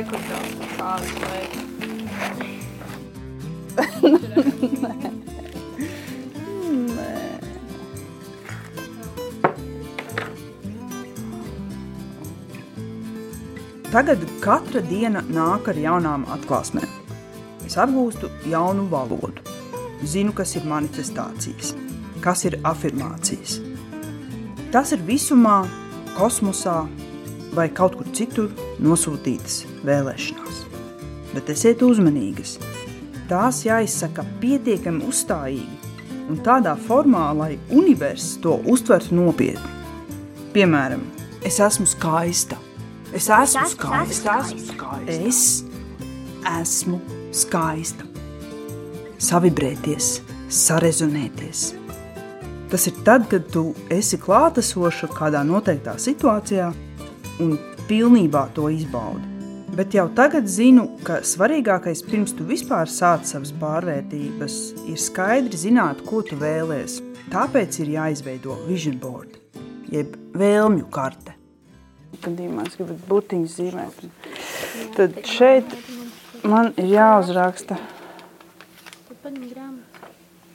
Rekur tev kādas lietas. Tagad katra diena nāk ar jaunām atklāsmēm. Es apgūstu jaunu valodu, zinu, kas ir manifestācijas, kas ir afirmācijas. Tas ir visumā, kosmosā vai kaut kur citur nosūtītas vēlēšanās. Bet esiet uzmanīgas. Tās jāizsaka pietiekami uzstājīgi un tādā formā, lai universs to uztvertu nopietni. Piemēram, es esmu skaista. Es esmu skaista. Es esmu skaista. Savibrēties, sarezonēties. Tas ir tad, kad tu esi klātesoša kādā noteiktā situācijā un pilnībā to izbaudi. Bet jau tagad zinu, ka svarīgākais pirms tu vispār sāc savas pārvērtības ir skaidri zināt, ko tu vēlies. Tāpēc ir jāizveido vision board, jeb vēlmju karte. Gadījumā es gribu butiņas zīmēt. Tad šeit man ir jāuzraksta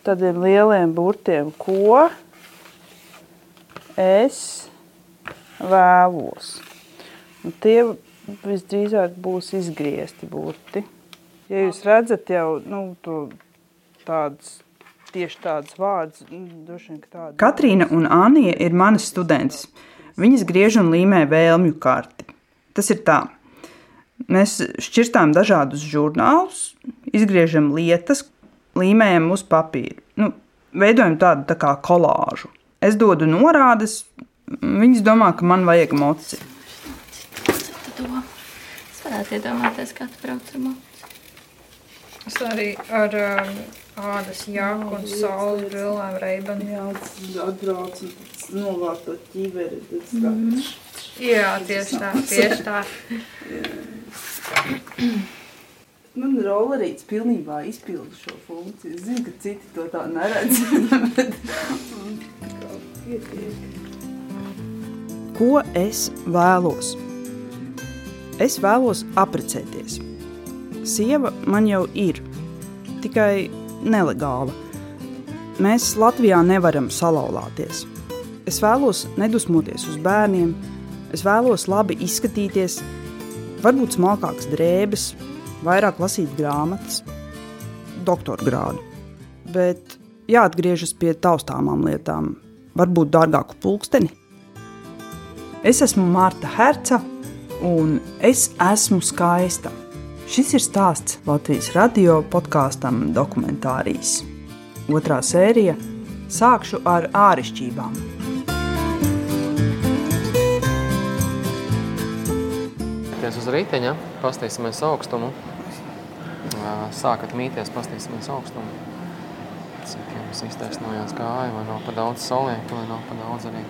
tādiem lieliem burtiem, ko es vēlos. Un tie visdrīzāk būs izgriezti burti. Ja jūs redzat jau nu, to tādas, tieši tādas vārdas, nu, droši vien, ka tāda. Katrīna un Anija ir manas studentes. Viņas griež un līmē vēlmju karti. Tas ir tā. Mēs šķirstām dažādus žurnālus, izgriežam lietas, līmējam uz papīra. Nu, veidojam tādu tā kā kolāžu. Es dodu norādes, viņas domā, ka man vajag moci. Varētu iedomāties, kā tu brauc ar moci. Es arī ar um, ādas jaku un saules brillēm reibani. Jā, atbrauc un pēc novārt to ķiveri. Mhm. Jā, tieši tā, tieši tā. Man rollerīts pilnībā izpilda šo funkciju. Es zinu, ka citi to tā neredz. Ko es vēlos? Es vēlos apprecēties. Sieva man jau ir, tikai nelegāla. Mēs Latvijā nevaram salauzties. Es vēlos nedusmoties uz bērniem, es vēlos labi izskatīties, varbūt smalkākas drēbes, vairāk lasīt grāmatas, doktora grādu. Bet jāatgriežas pie taustāmām lietām, varbūt dārgāku pulksteni. Es esmu Marta Herca, un es esmu skaista. Šis ir stāsts Latvijas radio podkāstam Dokumentārijas. Otrā sērija - sākšu ar āršķirībām. Mīties uz riteņa, pastīsimies augstumu. Sākat mīties, pastīsimies augstumu. Cik jums iztaisnojās kāja, vai nav pa daudz saulieku, vai nav pa daudz arī.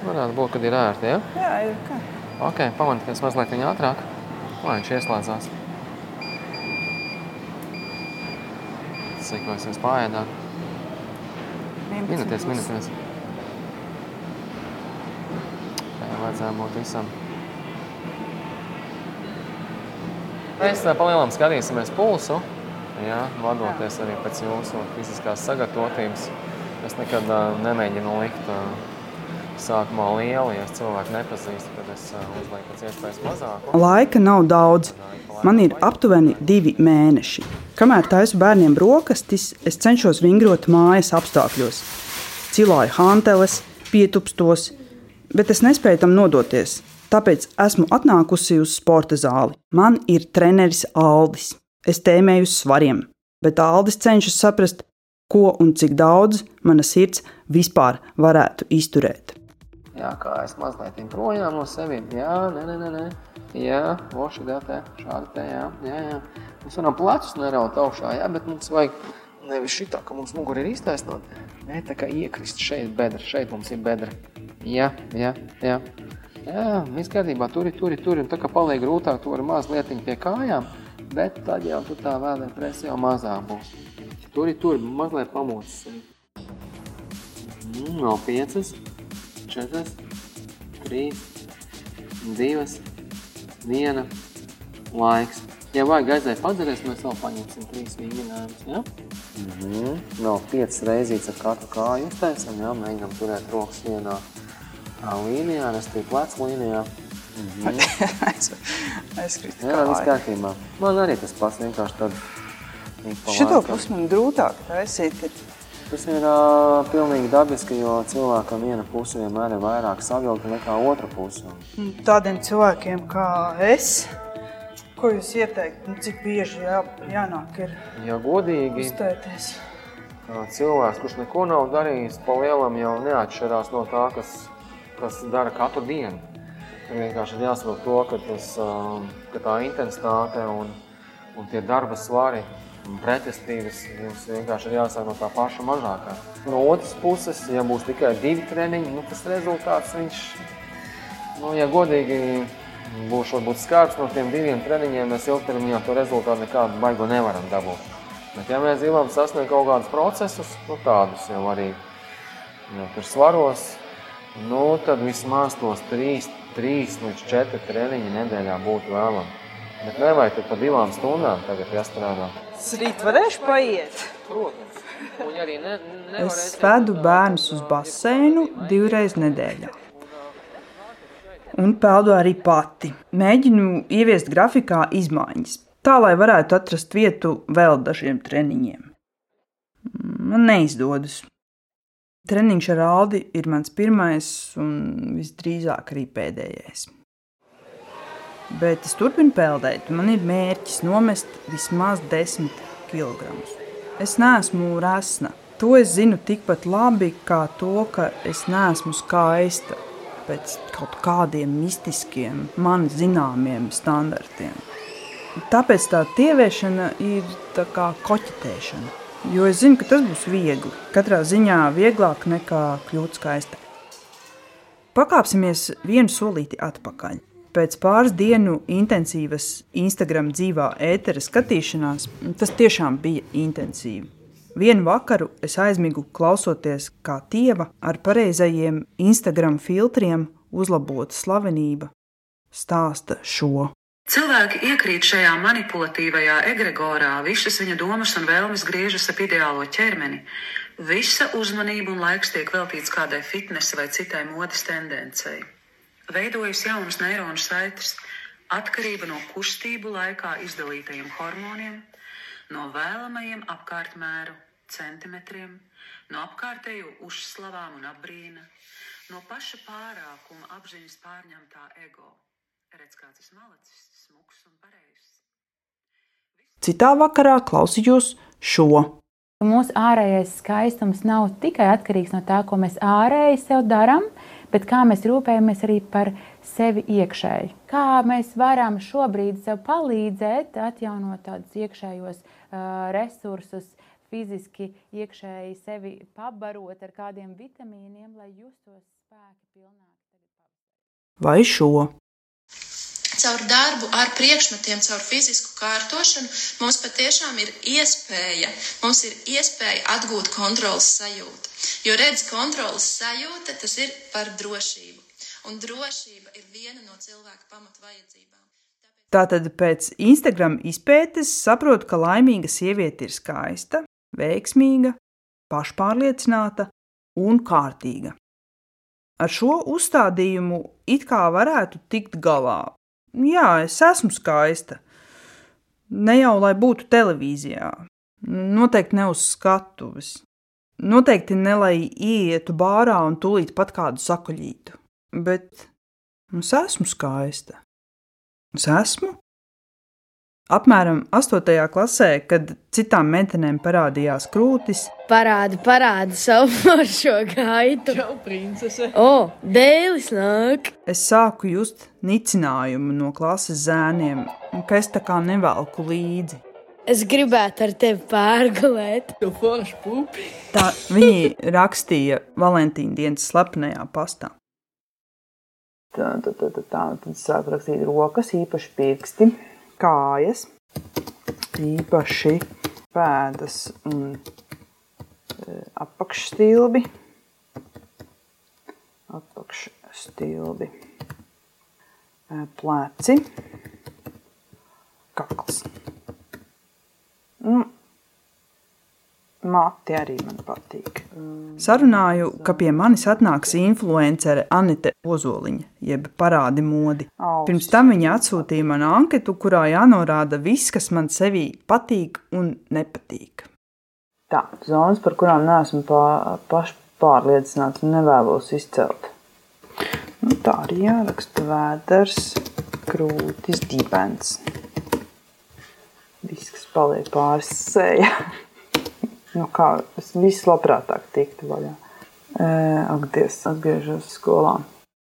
Varētu būt, kad ir ērti, ja? Jā, ir kā. Ok, pamatīties mazliet viņa ātrāk, lai viņš ieslēdzās. Cik vai es pārēdā? Minūties, minūties. Tā jau vajadzēja būt visam. Mēs tā palielam skatīsimies pulsu, jā, vadoties arī pēc jūsu fiziskās sagatavotības. Es nekad uh, nemēģinu likt uh, sākumā lielu, ja es cilvēku nepazīstu, tad es uh, uzlieku pēc iespējas mazāku. Laika nav daudz. Man ir aptuveni divi mēneši. Kamēr taisu bērniem brokastis, es cenšos vingrot mājas apstākļos. Cilāju hanteles, pietupstos, bet es nespēju tam nodoties. Tāpēc esmu atnākusi uz sporta zāli. Man ir treneris Aldis. Es tēmēju uz svariem, bet Aldis cenšas saprast, ko un cik daudz mana sirds vispār varētu izturēt. Jā, kā es mazliet projām no sevis. Jā, nē, nē, nē. Jā, voši tā, tā, šādi tā, jā, jā, jā. Mēs varam plecus neraut augšā, jā, bet mums vajag nevis šitā, ka mums muguri ir iztaisnota. Nē, tā kā iekrist šeit bedra, šeit mums ir bedra. Jā, jā, jā. Jā, viss kārtībā, turi, turi, turi, un tā kā paliek grūtāk, tu vari mazliet pie kājām, bet tad jau tu tā vēdē presa jau mazāk būs. Turi, turi, mazliet pamūcis. Mm, vēl piecas, četras, trīs, divas, viena, laiks. Ja vajag aiziet padzerties, mēs vēl paņemsim trīs vingrinājumus, ja? Mm -hmm. Vēl piecas reizītes ar katru kāju uztaisam, ja? Mēģinam turēt rokas vienā līnijā, restīvi plec līnijā. Mm -hmm. Aizkrīt Jā, viss kārtībā. Man arī tas pats vienkārši tad. Šito pusi man grūtāk taisīt, kad Tas ir uh, pilnīgi dabiski, jo cilvēkam viena puse vienmēr ir vairāk savilta nekā otra puse. Tādiem cilvēkiem kā es, ko jūs ieteikt, nu, cik bieži jā, jānāk ir Ja godīgi, uzstēties? kā cilvēks, kurš neko nav darījis, pa lielam jau neatšķirās no tā, kas, kas dara katru dienu. Tur vienkārši ir jāsaprot to, ka, tas, ka tā intensitāte un, un tie darba svari pretestības jums vienkārši ir jāsāk no tā paša mazākā. No otras puses, ja būs tikai divi treniņi, nu, tas rezultāts viņš, nu, ja godīgi būs varbūt skārts no tiem diviem treniņiem, mēs ilgtermiņā to rezultātu nekādu baigo nevaram dabūt. Bet ja mēs gribam sasniegt kaut kādus procesus, nu, tādus jau arī jau tur svaros, nu, tad vismaz tos trīs, trīs līdz četri treniņi nedēļā būtu vēlami. Bet nevajag tur pa divām stundām tagad jāstrādā. Rīt varēšu paiet. Protams. Un ja arī ne, Es vedu bērnus uz baseinu divreiz nedēļā. Un peldu arī pati. Mēģinu ieviest grafikā izmaiņas, tā lai varētu atrast vietu vēl dažiem treniņiem. Man neizdodas. Treniņš ar Aldi ir mans pirmais un visdrīzāk arī pēdējais. Bet es turpinu peldēt. Man ir mērķis nomest vismaz 10 kg. Es neesmu resna. To es zinu tikpat labi, kā to, ka es neesmu skaista pēc kaut kādiem mistiskiem, man zināmiem standartiem. Tāpēc tā tieviešana ir tā kā koķetēšana. Jo es zinu, ka tas būs viegli. Katrā ziņā vieglāk nekā kļūt skaistai. Pakāpsimies vienu solīti atpakaļ. Pēc pāris dienu intensīvas Instagram dzīvā ētera skatīšanās, tas tiešām bija intensīvi. Vienu vakaru es aizmigu klausoties, kā tieva ar pareizajiem Instagram filtriem uzlabota slavenība stāsta šo. Cilvēki iekrīt šajā manipulatīvajā egregorā, visas viņa domas un vēlmes griežas ap ideālo ķermeni. Visa uzmanība un laiks tiek veltīts kādai fitnesa vai citai modes tendencei. Veidojas jaunas neironu saites, atkarība no kustību laikā izdalītajiem hormoniem, no vēlamajiem apkārtmēru centimetriem, no apkārtējo uzslavām un apbrīna, no paša pārākuma apziņas pārņemtā ego. Redz, kāds esmu malacis, smuks un pareizs. Citā vakarā klausījos šo. Mūsu ārējais skaistums nav tikai atkarīgs no tā, ko mēs ārēji sev darām, bet kā mēs rūpējamies arī par sevi iekšēji. Kā mēs varam šobrīd sev palīdzēt, atjaunot tādus iekšējos uh, resursus, fiziski iekšēji sevi pabarot ar kādiem vitamīniem, lai justos spēki pilnāk. Vai šo? Caur darbu ar priekšmetiem, caur fizisku kārtošanu, mums patiešām ir iespēja, mums ir iespēja atgūt kontrolas sajūtu. Jo redz, kontrolas sajūta tas ir par drošību. Un drošība ir viena no cilvēka pamatvajadzībām. Tātad pēc Instagram izpētes saprotu, ka laimīga sieviete ir skaista, veiksmīga, pašpārliecināta un kārtīga. Ar šo uzstādījumu it kā varētu tikt galā. Jā, es esmu skaista. Ne jau lai būtu televīzijā, noteikti ne uz skatuves. Noteikti ne lai ietu bārā un tūlīt pat kādu sakaļītu. Bet es esmu skaista. Es esmu. Apmēram 8. klasē, kad citām meitenēm parādījās krūtis, Parādi, parādi savu foršo gaitu. Čau, princese. O, dēlis nāk! es sāku just nicinājumu no klases zēniem, un ka es tā kā nevelku līdzi. Es gribētu ar tevi pārgulēt. Tu forši pupi. Tā viņi rakstīja Valentīna dienas slepenajā pastā. Tā, tā, tā, tā, tā. Tad sāk rakstīt rokas, īpaši pirksti, kājas, īpaši pēdas un e, apakšstilbi. Apakšstilbi. eh, pleci, kakls. Nu, Mati arī man patīk. Sarunāju, ka pie manis atnāks influencere Anite Ozoliņa, jeb parādi modi. Ausis. Pirms tam viņa atsūtīja man anketu, kurā jānorāda viss, kas man sevī patīk un nepatīk. Tā, zonas, par kurām neesmu pā, paši pārliecināts un nevēlos izcelt. Nu, tā arī jāraksta vēders, krūtis, dibens. Viss, kas paliek pāris sējā. Nu, kā es vislabprātāk tiktu vaļā. E, ak, Dievs, atgriežos skolā.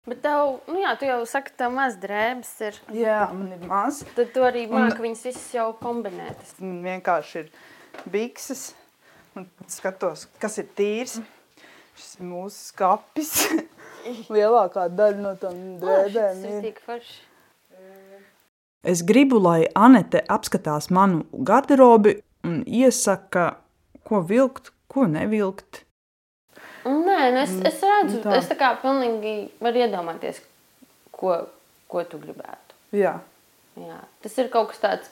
Bet tev, nu jā, tu jau saki, tev maz drēbes ir. Jā, man ir maz. Tad tu arī māki viņas visas jau kombinēt. Man vienkārši ir bikses un skatos, kas ir tīrs. Šis ir mūsu skapis. Lielākā daļa no tām drēbēm Tas ir ir. tik forši. Es gribu, lai Anete apskatās manu garderobi un iesaka, ko vilkt, ko nevilkt. Nē, nu es, es redzu, nu tā. es tā kā pilnīgi varu iedomāties, ko, ko tu gribētu. Jā, Jā. Tas ir kaut kas tāds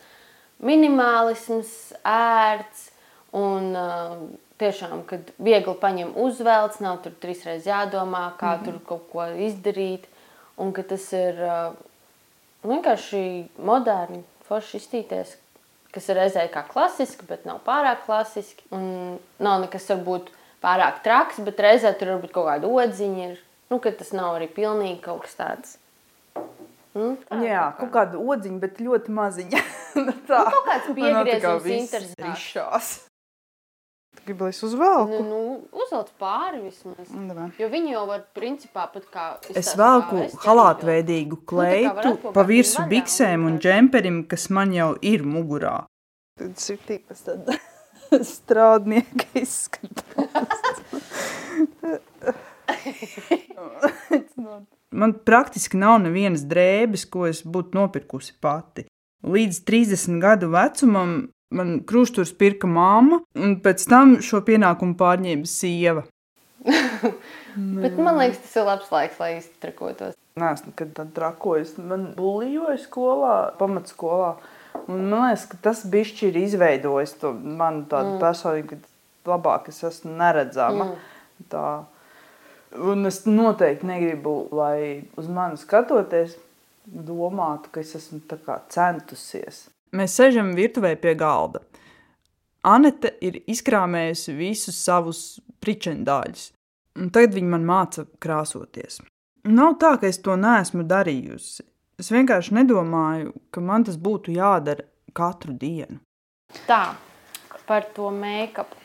minimālisms, ērts un uh, tiešām, kad viegli paņem uzvelc, nav tur trīsreiz jādomā, kā mm -hmm. tur kaut ko izdarīt. Un ka tas ir uh, vienkārši moderni, forši iztīties, kas ir reizē kā klasiski, bet nav pārāk klasiski. Un nav nekas varbūt pārāk traks, bet reizē tur varbūt kaut kāda odziņa ir. Nu, ka tas nav arī pilnīgi kaut kas tāds. Nu, tā Jā kaut kaut kāda odziņa, bet ļoti maziņa. Nu, tā. Nu, kaut kāds viss interesants. Gribi, lai es uzvelku? Nu, nu, uzvelc pāri vismaz. Nu, davai. Jo viņi jau var, principā, pat kā. Es izstāst, velku es halātveidīgu var kleitu atpakaļ pa un biksēm un džemperim, kas man jau ir mugurā. Tas ir tipas tad strādnieka izskatās. Man praktiski nav nevienas drēbes, ko es būtu nopirkusi pati. Līdz 30 gadu vecumam man krusturs pirka mamma, un pēc tam šo pienākumu pārņēma sieva. Bet man liekas, tas ir labs laiks, lai iztrakotos. Nē, es nekad tādu trakoju. Es- Man buļļoja skolā, pamatskolā. Un man liekas, ka tas bišķi ir izveidojis to manu tādu mm. personību, ka labāk es esmu neredzama. Mm. Tā. Un es noteikti negribu, lai uz mani skatoties, domātu, ka es esmu tā kā centusies. Mēs sēžam virtuvē pie galda. Anete ir izkrāmējusi visus savus pričendāļus, un tagad viņa man māca krāsoties. Nav tā, ka es to neesmu darījusi. Es vienkārši nedomāju, ka man tas būtu jādara katru dienu. Tā, par to make-up.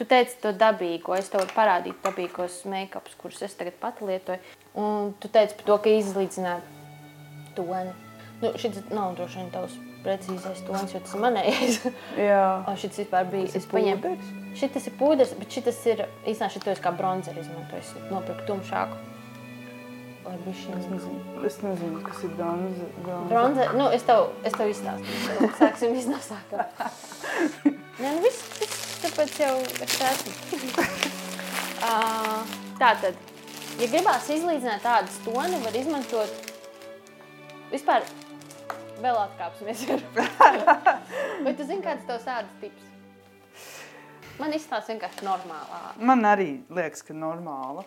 Tu teici to dabīgo, es tev parādīt dabīgos make-ups, kurus es tagad pati lietoju. Un tu teici par to, ka izlīdzināt toni. Nu, šis nav droši vien tavs precīzais tonis, jo tas ir manējais. Jā, O, šis vispār bija. Tas ir Es paņēmu. pūders? Šis ir pūderis, bet šis ir īstenībā šis kā bronzeri izmantojis. Nopirku tumšāku. Lai bišķiņ- es nezinu, es nezinu kas ir bronze. bronze. Bronze, nu, es tev, es tev izstāstīšu. Sāksim sākuma. Nē, nu viss, viss, tāpēc jau es esmu. uh, tātad, ja gribās izlīdzināt tādas toni, var izmantot vispār vēl atkāpsimies. Vai tu zini, kāds tavs ādas tips? Man izstāsta vienkārši normālā. Man arī liekas, ka normāla.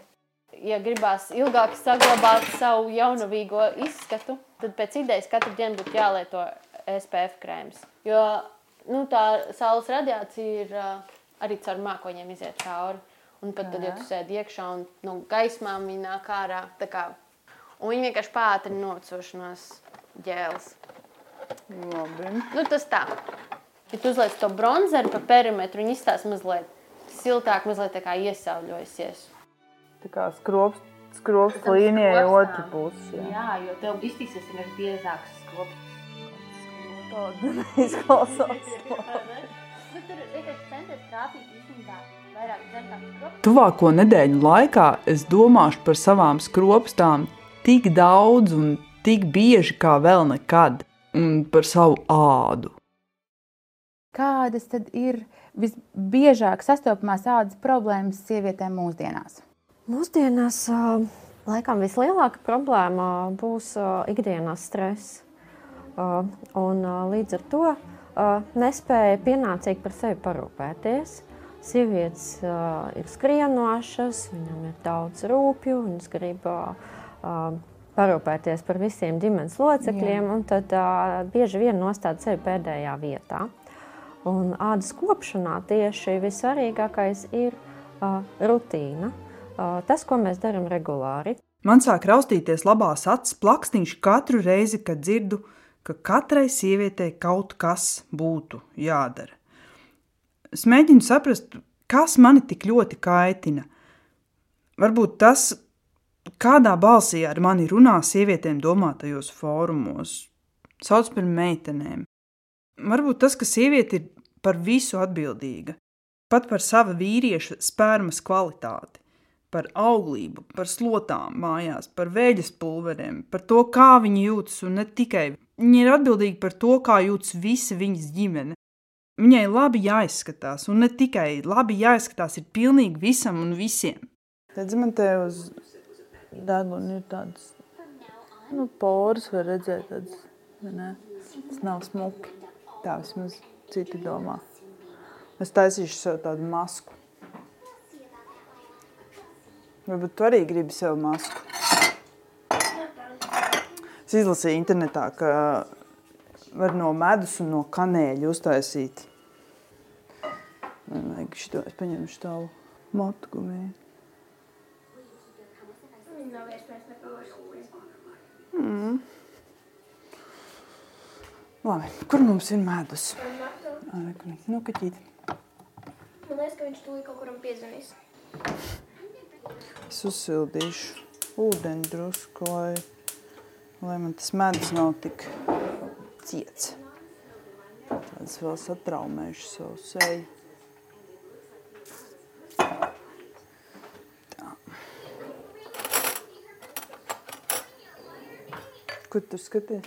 ja gribās ilgāk saglabāt savu jaunavīgo izskatu, tad pēc idejas katru dienu būtu jālieto SPF krēms. Jo nu, tā saules radiācija ir arī caur mākoņiem iziet cauri. Un pat tad, ja tu sēdi iekšā un no gaismām viņi nāk ārā, tā kā, un viņi vienkārši pātrina novecošanās ģēles. Labi. Nu, tas tā. Ja tu uzliec to bronzeru pa perimetru, viņi izstāsta mazliet siltāk, mazliet tā kā iesauļojusies. Tā kā skrops, skrops Tam līnijai skropstām. otru pusi. Jā. Jā, jo tev iztīsies vienkārši biezāks skrops. Tāda neizklausās. Nu, tur vienkārši centies trāpīt īstenībā vairāk dzertām skrops. Tuvāko nedēļu laikā es domāšu par savām skropstām tik daudz un tik bieži kā vēl nekad, un par savu ādu. Kādas tad ir visbiežāk sastopamās ādas problēmas sievietēm mūsdienās? Mūsdienās Laikam vislielākā problēma būs ikdienas stress. Un, līdz ar to nespēja pienācīgi par sevi parūpēties. Sievietes uh, ir skrienošas, viņam ir daudz rūpju, viņas grib parūpēties par visiem ģimenes locekļiem, Jā. un tad uh, bieži vien nostāda sevi pēdējā vietā. Un ādas kopšanā tieši vissvarīgākais ir uh, rutīna. Uh, tas, ko mēs darām regulāri. Man sāk raustīties labās acis plakstiņš katru reizi, kad dzirdu, ka katrai sievietei kaut kas būtu jādara. Es mēģinu saprast, kas mani tik ļoti kaitina. Varbūt tas, kādā balsī ar mani runā sievietēm domātajos fórumos, sauc par meitenēm. Varbūt tas, ka sieviete ir par visu atbildīga, pat par sava vīrieša spermas kvalitāti, par auglību, par slotām mājās, par vēļas pulveriem, par to, kā viņi jūtas, un ne tikai. Viņa ir atbildīga par to, kā jūtas visa viņas ģimene. Viņai labi jāizskatās, un ne tikai labi jāizskatās, ir pilnīgi visam un visiem. Redz, man te uz deguna ir tāds, nu, poras var redzēt tāds, ne, tas nav smuki. Tā vismaz citi domā. Es taisīšu sev tādu masku. Varbūt tu arī gribi sev masku. Es izlasīju internetā, ka var no medus un no kanēļa uztaisīt. Man vajag šito, es paņemšu tālu matu gumiju. Mm. Labi, kur mums ir medus? Nu, kaķīt. Man liekas, ka viņš tūlīt kaut kuram piezvanīs. Es uzsildīšu ūdeni drusku, lai, lai man tas medus nav tik ciets. Tad es vēl satraumēšu savu seju. Kur tu skaties?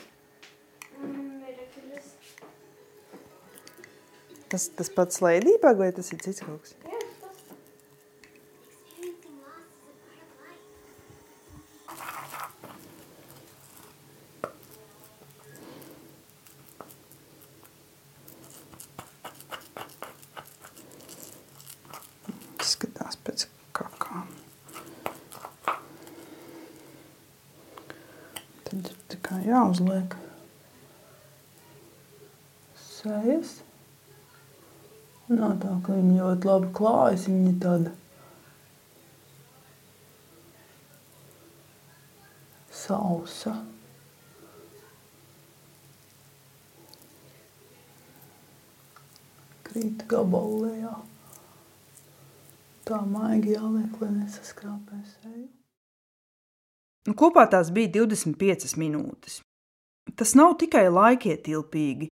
Tas, tas pats slēdībā, vai tas ir cits kaut kas? Izskatās pēc kakām. Tad ir tā kā jāuzliek sejas. Nav tā, ka viņa ļoti labi klājas, viņa tāda sausa. Krīt gabalējā. Tā maigi jāliek, lai nesaskrāpē seju. Nu, kopā tās bija 25 minūtes. Tas nav tikai laikietilpīgi,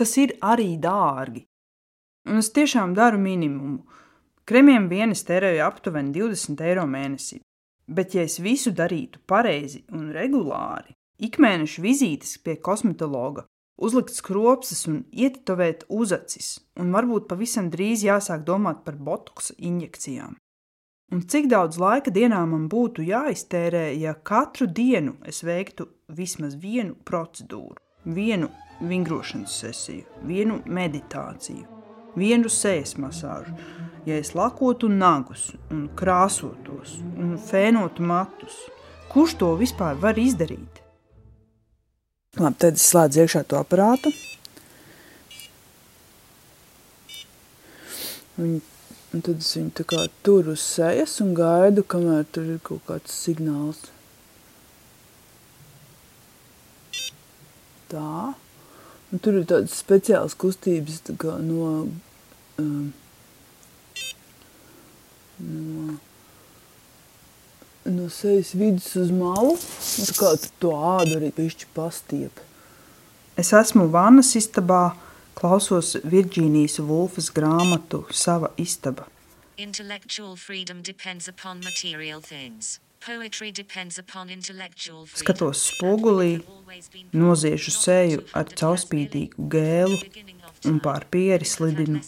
tas ir arī dārgi. Un es tiešām daru minimumu. Kremiem vien es tērēju aptuveni 20 eiro mēnesī. Bet, ja es visu darītu pareizi un regulāri, ikmēneša vizītes pie kosmetologa, uzlikt skropsas un ietetovēt uzacis, un varbūt pavisam drīz jāsāk domāt par botoksa injekcijām. Un cik daudz laika dienā man būtu jāiztērē, ja katru dienu es veiktu vismaz vienu procedūru, vienu vingrošanas sesiju, vienu meditāciju, vienu sejas masāžu, ja es lakotu nagus un krāsotos un fēnotu matus. Kurš to vispār var izdarīt? Labi, tad es slēdzu iekšā to aparātu. Viņu, un tad es viņu tā kā tur uz sejas un gaidu, kamēr tur ir kaut kāds signāls. Tā. Un tur ir tādas speciālas kustības tā kā no um, no, no sejas vidus uz malu, tā kā to ādu arī pišķi pastiep. Es esmu vannas istabā, klausos Virģīnijas Vulfas grāmatu Sava istaba. Intellectual freedom depends upon material things. Skatos spogulī, noziešu seju ar caurspīdīgu gēlu un pār pieri slidinu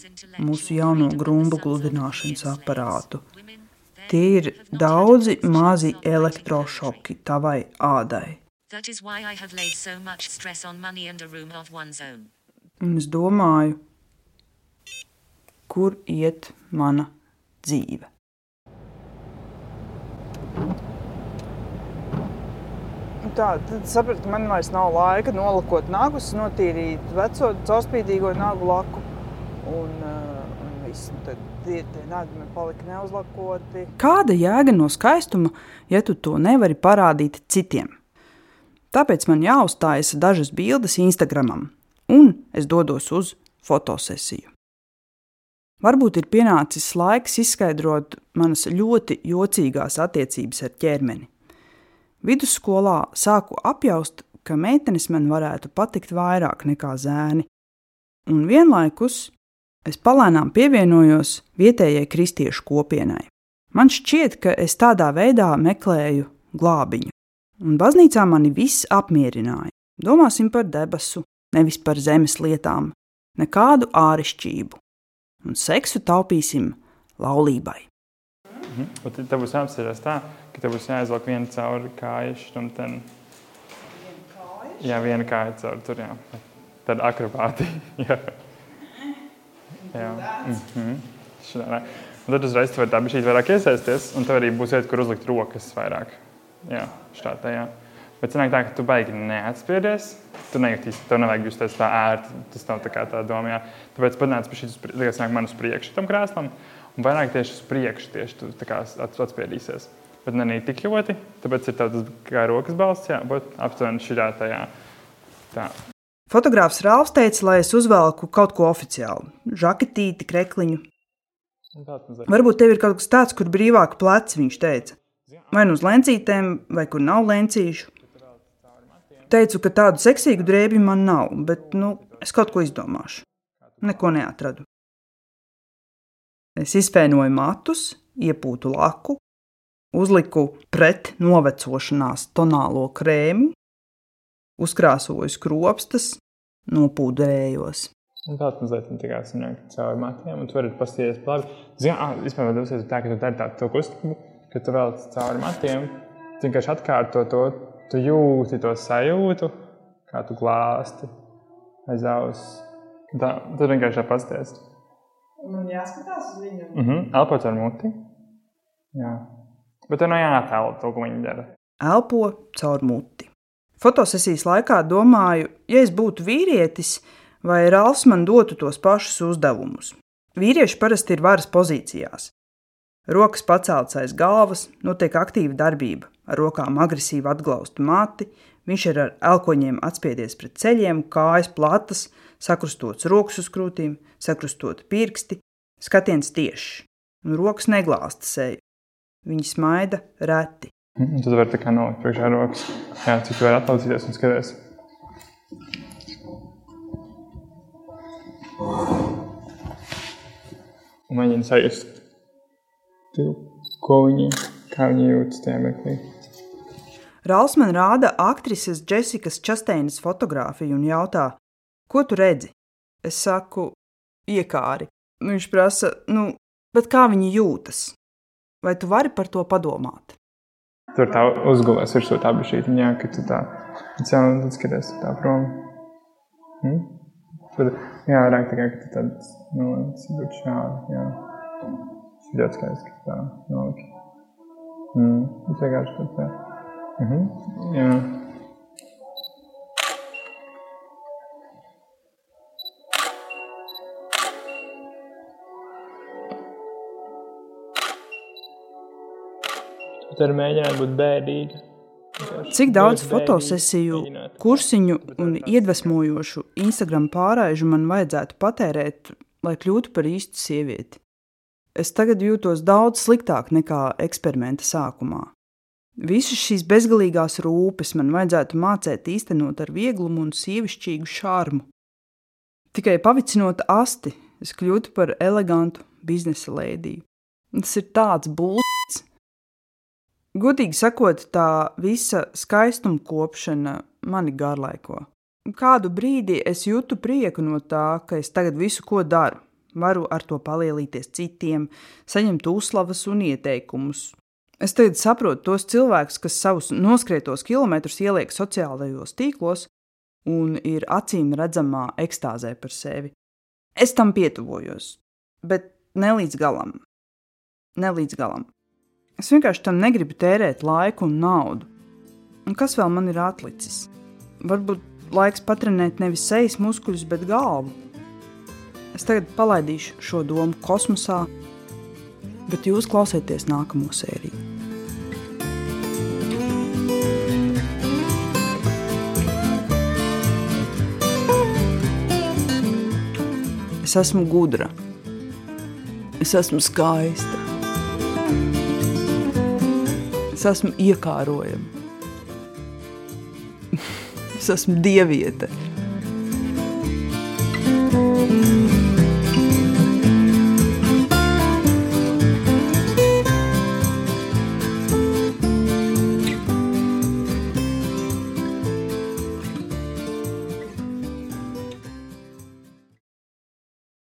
mūsu jauno grumbu gludināšanas aparātu. Tie ir daudzi mazi elektrošoki tavai ādai. Un es domāju, kur iet mana dzīve. Nu Tā, tad sapratu, ka man vairs nav laika nolakot nagus, notīrīt veco caurspīdīgo nagu laku. Un, uh, un viss, un tad tie, tie nagi man palika neuzlakoti. Kāda jēga no skaistuma, ja tu to nevari parādīt citiem? Tāpēc man jāuzstājas dažas bildes Instagramam, un es dodos uz fotosesiju. Varbūt ir pienācis laiks izskaidrot manas ļoti jocīgās attiecības ar ķermeni. Vidusskolā sāku apjaust, ka meitenes man varētu patikt vairāk nekā zēni, un vienlaikus es palēnām pievienojos vietējai kristiešu kopienai. Man šķiet, ka es tādā veidā meklēju glābiņu, un baznīcā mani viss apmierināja. Domāsim par debesu, nevis par zemes lietām, nekādu āršķirību, un seksu taupīsim laulībai. Mhm. Un tad tev būs jāapcerās tā, ka tev būs jāizvelk viena cauri kājas, tad jā, viena kāja cauri tur, jā. Tad akrobātija. jā. jā. Mm -hmm. Šādā. Un tad uzreiz tu vari tā bišķīt vairāk iesaisties, un tev arī būs vieta, kur uzlikt rokas vairāk. Jā, šādā, jā. Bet sanāk tā, ka tu baigi neatspiedies, tu nejūties, tev nevajag justies tā ērti, tas nav tā kā tā doma, jā. Tāpēc padnāc pie šīs, liekas, nāk man uz priekšu tam krēslam, un vairāk tieši uz priekšu tieši tu atspiedīsies. Bet ne tik ļoti, tāpēc ir tāds kā rokas balsts, jā, bet aptuveni šitā tajā. Tā. Fotogrāfs Rāvs teica, lai es uzvelku kaut ko oficiālu - žaketīti, krekliņu. Varbūt tev ir kaut kas tāds, kur brīvāk pleci, viņš teica. Vai nu uz lencītēm, vai kur nav lencīšu. Teicu, ka tādu seksīgu drēbju man nav, bet nu, es kaut ko izdomāšu. Neko neatradu. Es izpēnoju matus, iepūtu laku, uzliku pret novecošanās tonālo krēmu, uzkrāsoju skropstas, nopūdējos. Tāds mazliet tā kā caur matiem, un tu vari pasties labi. Zini, ah, vispār dosies tā, ka tu dari tādu to kustību, ka tu vēl cauri matiem, tu vienkārši atkārto to, tu jūti to sajūtu, kā tu glāsti aiz auss. Tā, tad vienkārši tā pasties. Man jāskatās uz viņu. Mhm, mm elpot ar muti. Jā. Bet tev nav jātēlo to, ko viņi dara. Elpo caur muti. Fotosesijas laikā domāju, ja es būtu vīrietis, vai Rāls man dotu tos pašus uzdevumus. Vīrieši parasti ir varas pozīcijās. Rokas paceltas aiz galvas, notiek aktīva darbība, ar rokām agresīvi atglausta mati, viņš ir ar elkoņiem atspiedies pret ceļiem, kājas platas, sakrustots rokas uz krūtīm, sakrustot pirksti, skatiens tiešs, un rokas neglāsta seju. Viņi smaida reti. Tad var tā kā nolikt priekšā rokas. Jā, cik tu vari atlaucīties un skaties. Un mēģini sajust, ko viņi, kā viņi jūtas tajā mirklī. Rāls man rāda aktrises Jessikas Časteinas fotografiju un jautā, ko tu redzi? Es saku, iekāri. Viņš prasa, nu, bet kā viņi jūtas? Vai tu vari par to padomāt? Tur tā uzgulēs virsū tā bišķītiņā, ka tu tā, jā, un tad skaties tā prom. Hmm? Tad, jā, vairāk tikai, ka tu tad, nu, būtu šādi, jā. Tas ir ļoti skaisti, ka tā noliki. Mm, tas vienkārši tad tā. Mhm, jā. Tad mēģināt būt bēdīgi. Cik daudz fotosesiju, kursiņu un iedvesmojošu Instagram pārraižu man vajadzētu patērēt, lai kļūtu par īstu sievieti? Es tagad jūtos daudz sliktāk nekā eksperimenta sākumā. Visas šīs bezgalīgās rūpes man vajadzētu mācīt īstenot ar vieglumu un sievišķīgu šārmu. Tikai pavicinot asti, es kļūtu par elegantu biznesa lēdiju. Tas ir tāds būtisks. Godīgi sakot, tā visa skaistuma kopšana mani garlaiko. Kādu brīdi es jūtu prieku no tā, ka es tagad visu, ko daru, varu ar to palielīties citiem, saņemt uzslavas un ieteikumus. Es tagad saprotu tos cilvēkus, kas savus noskrietos kilometrus ieliek sociālajos tīklos un ir acīm redzamā ekstāzē par sevi. Es tam pietuvojos, bet ne līdz galam. Ne līdz galam. Es vienkārši tam negribu tērēt laiku un naudu. Un kas vēl man ir atlicis? Varbūt laiks patrenēt nevis sejas muskuļus, bet galvu. Es tagad palaidīšu šo domu kosmosā, bet jūs klausieties nākamo sēriju. Es esmu gudra, es esmu skaista, es esmu iekārojama, es esmu dieviete.